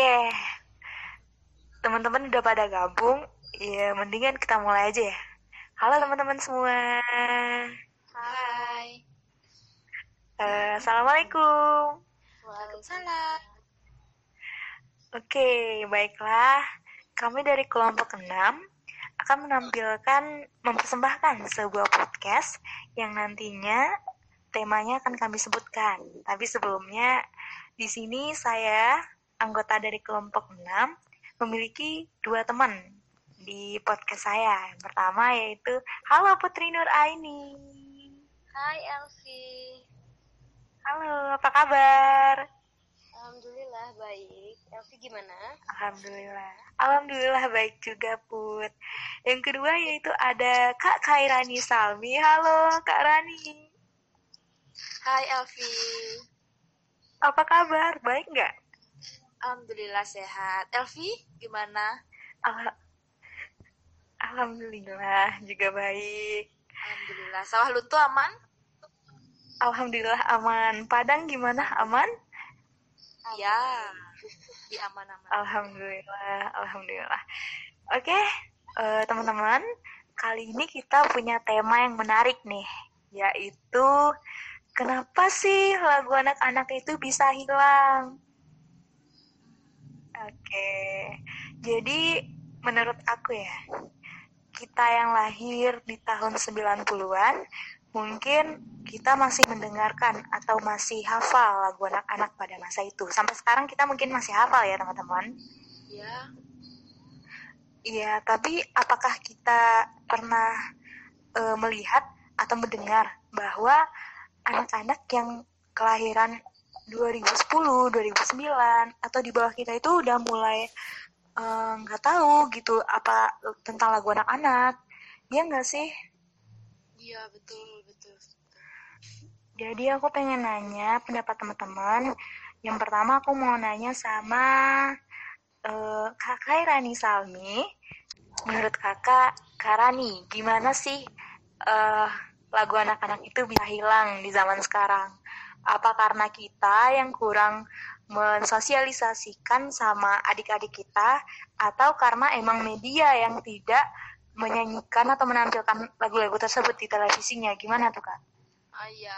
Oke, teman-teman udah pada gabung, ya mendingan kita mulai aja ya. Halo teman-teman semua. Hai. Uh, Assalamualaikum. Waalaikumsalam. Oke, baiklah. Kami dari kelompok 6 akan menampilkan, mempersembahkan sebuah podcast yang nantinya temanya akan kami sebutkan. Tapi sebelumnya, di sini saya, anggota dari kelompok 6, memiliki dua teman di podcast saya. Yang pertama yaitu, Halo Putri Nur Aini. Hai Elvi. Halo, apa kabar? Alhamdulillah baik. Elvi gimana? Alhamdulillah. Alhamdulillah baik juga, Put. Yang kedua yaitu ada Kak Kairani Salmi. Halo, Kak Rani. Hai Elvi. Apa kabar? Baik nggak? Alhamdulillah sehat. Elvi, gimana? Al Alhamdulillah juga baik. Alhamdulillah. Sawah Lunto aman? Alhamdulillah aman. Padang gimana? Aman? Ya, di aman-aman. Alhamdulillah, alhamdulillah. Oke, uh, teman-teman, kali ini kita punya tema yang menarik nih, yaitu kenapa sih lagu anak-anak itu bisa hilang? Oke, jadi menurut aku ya, kita yang lahir di tahun 90-an mungkin kita masih mendengarkan atau masih hafal lagu anak-anak pada masa itu. Sampai sekarang kita mungkin masih hafal ya teman-teman. Iya. Iya, tapi apakah kita pernah e, melihat atau mendengar bahwa anak-anak yang kelahiran 2010, 2009 atau di bawah kita itu udah mulai nggak uh, tahu gitu apa tentang lagu anak-anak, ya nggak sih? Iya betul betul. Jadi aku pengen nanya pendapat teman-teman. Yang pertama aku mau nanya sama uh, kakak Rani Salmi. Menurut kakak Karani, gimana sih uh, lagu anak-anak itu bisa hilang di zaman sekarang? Apa karena kita yang kurang mensosialisasikan sama adik-adik kita atau karena emang media yang tidak menyanyikan atau menampilkan lagu-lagu tersebut di televisinya? Gimana tuh kak? Ah iya,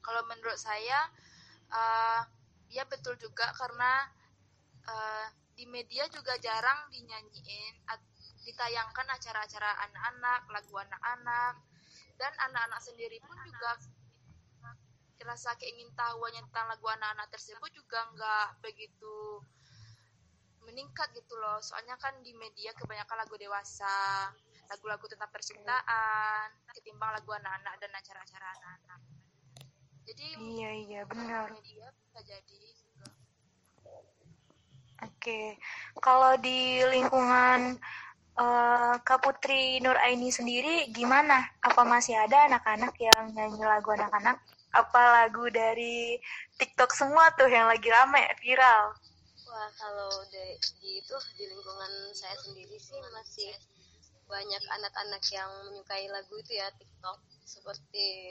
kalau menurut saya uh, ya betul juga karena uh, di media juga jarang dinyanyiin, ditayangkan acara-acara anak-anak, lagu anak-anak, dan anak-anak sendiri pun juga rasa keingin tahuannya tentang lagu anak-anak tersebut juga nggak begitu meningkat gitu loh. Soalnya kan di media kebanyakan lagu dewasa lagu-lagu tentang percintaan ketimbang lagu anak-anak dan acara-acara anak-anak. Jadi iya iya benar. media bisa jadi juga. Oke kalau di lingkungan uh, Kak Putri Nur Aini sendiri gimana? Apa masih ada anak-anak yang nyanyi lagu anak-anak apa lagu dari TikTok semua tuh yang lagi rame viral? Wah kalau di, di itu di lingkungan saya sendiri sih masih banyak anak-anak yang menyukai lagu itu ya TikTok seperti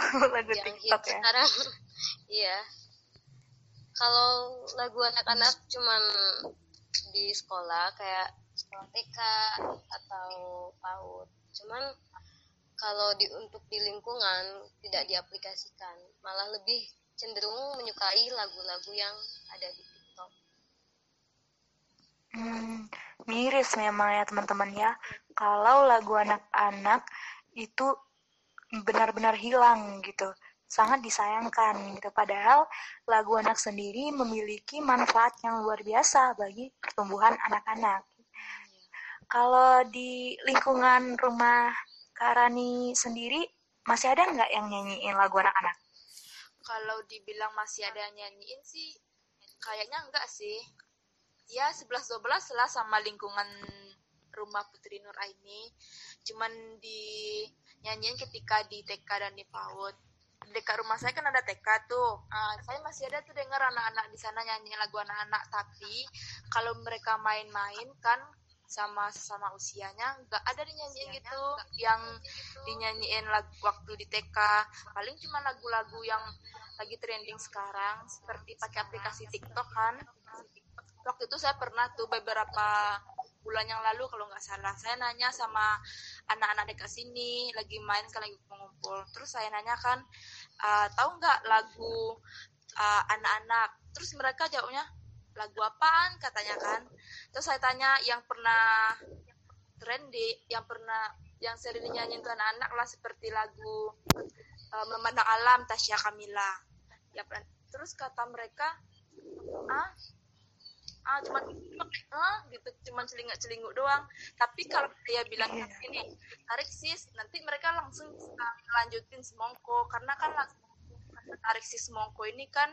lagu yang TikTok hit ya. sekarang. Iya. Kalau lagu anak-anak cuman di sekolah kayak sekolah TK atau PAUD. Cuman kalau di untuk di lingkungan tidak diaplikasikan malah lebih cenderung menyukai lagu-lagu yang ada di TikTok. Hmm, miris memang ya teman-teman ya. Kalau lagu anak-anak itu benar-benar hilang gitu, sangat disayangkan gitu. Padahal lagu anak sendiri memiliki manfaat yang luar biasa bagi pertumbuhan anak-anak. Kalau di lingkungan rumah Kak Rani sendiri masih ada nggak yang nyanyiin lagu anak-anak? kalau dibilang masih ada yang nyanyiin sih kayaknya enggak sih. Ya 11-12 lah sama lingkungan rumah Putri Nur Aini. Cuman di nyanyiin ketika di TK dan di PAUD. Dekat rumah saya kan ada TK tuh. Uh, saya masih ada tuh dengar anak-anak di sana nyanyi lagu anak-anak. Tapi kalau mereka main-main kan sama sesama usianya nggak ada dinyanyiin gitu yang dinyanyiin lagu waktu di TK paling cuma lagu-lagu yang lagi trending sekarang seperti pakai aplikasi TikTok kan. Waktu itu saya pernah tuh beberapa bulan yang lalu kalau nggak salah saya nanya sama anak-anak dekat sini lagi main kan lagi mengumpul terus saya nanya kan uh, tahu nggak lagu uh, anak-anak? Terus mereka jawabnya lagu apaan katanya kan. Terus saya tanya yang pernah trendy yang pernah yang sering dinyanyiin anak-anak lah seperti lagu uh, memandang alam Tasya Kamila. Ya terus kata mereka ah ah cuman ah gitu cuman celingak celinguk doang. Tapi kalau dia bilang yeah. ini tarik sis nanti mereka langsung lanjutin semongko. Karena kan tarik sis semongko ini kan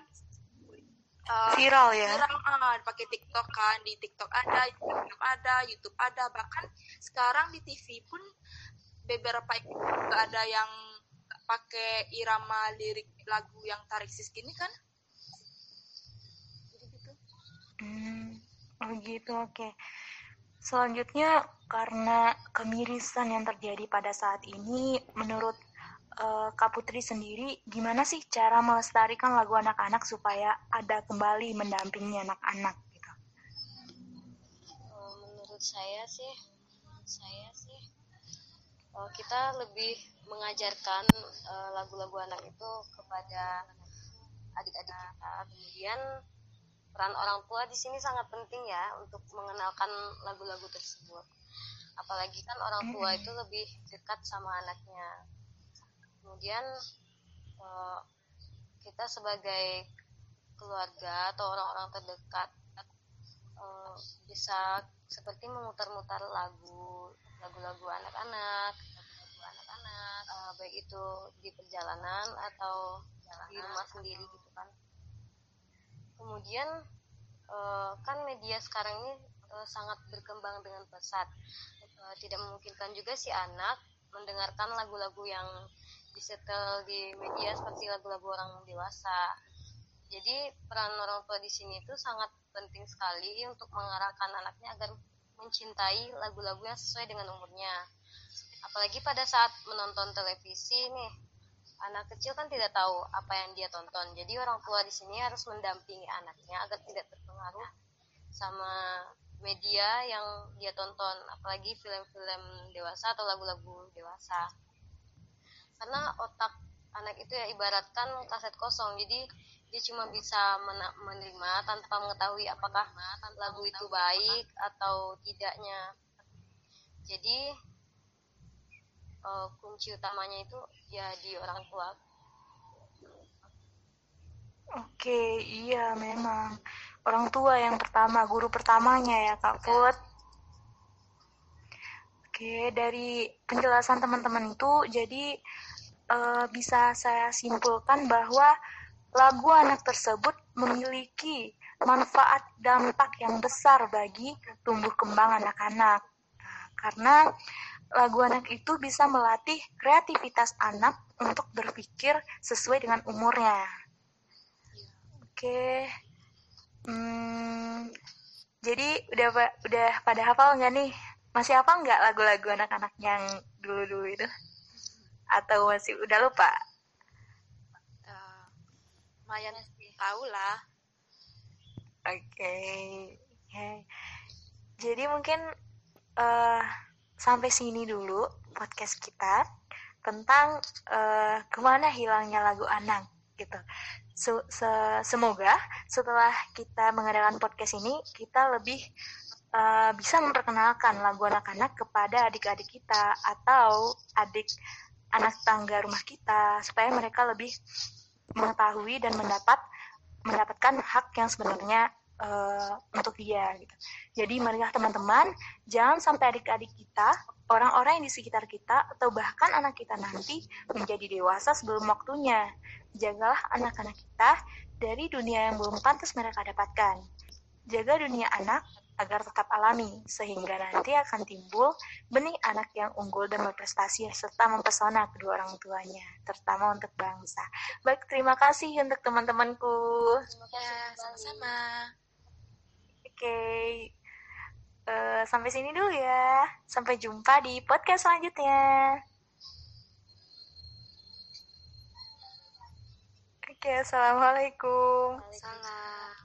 uh, viral ya viral ah pakai TikTok kan di TikTok ada YouTube ada YouTube ada bahkan sekarang di TV pun beberapa juga ada yang pakai irama lirik lagu yang tarik sis gini kan Hmm, oh gitu, oke. Okay. Selanjutnya, karena kemirisan yang terjadi pada saat ini, menurut uh, Kak Putri sendiri, gimana sih cara melestarikan lagu anak-anak supaya ada kembali mendampingi anak-anak? Gitu? Uh, menurut saya sih, saya sih, uh, kita lebih mengajarkan lagu-lagu uh, anak itu kepada adik-adik kita. Kemudian peran orang tua di sini sangat penting ya untuk mengenalkan lagu-lagu tersebut apalagi kan orang tua itu lebih dekat sama anaknya kemudian eh, kita sebagai keluarga atau orang-orang terdekat eh, bisa seperti memutar-mutar lagu lagu-lagu anak-anak lagu anak-anak eh, baik itu di perjalanan atau di rumah sendiri gitu kan. Kemudian uh, kan media sekarang ini uh, sangat berkembang dengan pesat. Uh, tidak memungkinkan juga si anak mendengarkan lagu-lagu yang disetel di media seperti lagu-lagu orang dewasa. Jadi peran orang tua di sini itu sangat penting sekali untuk mengarahkan anaknya agar mencintai lagu-lagu yang sesuai dengan umurnya. Apalagi pada saat menonton televisi nih anak kecil kan tidak tahu apa yang dia tonton. Jadi orang tua di sini harus mendampingi anaknya agar tidak terpengaruh sama media yang dia tonton. Apalagi film-film dewasa atau lagu-lagu dewasa karena otak anak itu ya ibaratkan kaset kosong jadi dia cuma bisa menerima tanpa mengetahui apakah lagu itu baik atau tidaknya jadi uh, kunci utamanya itu ya di orang tua. Oke, iya memang orang tua yang pertama, guru pertamanya ya Kak Put. Oke, dari penjelasan teman-teman itu jadi uh, bisa saya simpulkan bahwa lagu anak tersebut memiliki manfaat dampak yang besar bagi tumbuh kembang anak-anak. Karena lagu anak itu bisa melatih kreativitas anak untuk berpikir sesuai dengan umurnya. Oke, hmm, jadi udah udah pada hafal nggak nih? Masih hafal nggak lagu-lagu anak-anak yang dulu-dulu itu? Atau masih udah lupa? Uh, lumayan tahu lah. Oke, okay. okay. jadi mungkin uh, sampai sini dulu podcast kita tentang uh, ke mana hilangnya lagu anak gitu. Se -se Semoga setelah kita mengadakan podcast ini kita lebih uh, bisa memperkenalkan lagu anak-anak kepada adik-adik kita atau adik anak tangga rumah kita supaya mereka lebih mengetahui dan mendapat mendapatkan hak yang sebenarnya uh, untuk dia gitu. Jadi marilah teman-teman jangan sampai adik-adik kita, orang-orang yang di sekitar kita atau bahkan anak kita nanti menjadi dewasa sebelum waktunya. Jagalah anak-anak kita dari dunia yang belum pantas mereka dapatkan. Jaga dunia anak agar tetap alami, sehingga nanti akan timbul benih anak yang unggul dan berprestasi serta mempesona kedua orang tuanya, terutama untuk bangsa. Baik, terima kasih untuk teman-temanku. Ya, sama-sama. Oke, uh, sampai sini dulu ya. Sampai jumpa di podcast selanjutnya. Oke, assalamualaikum. Salam.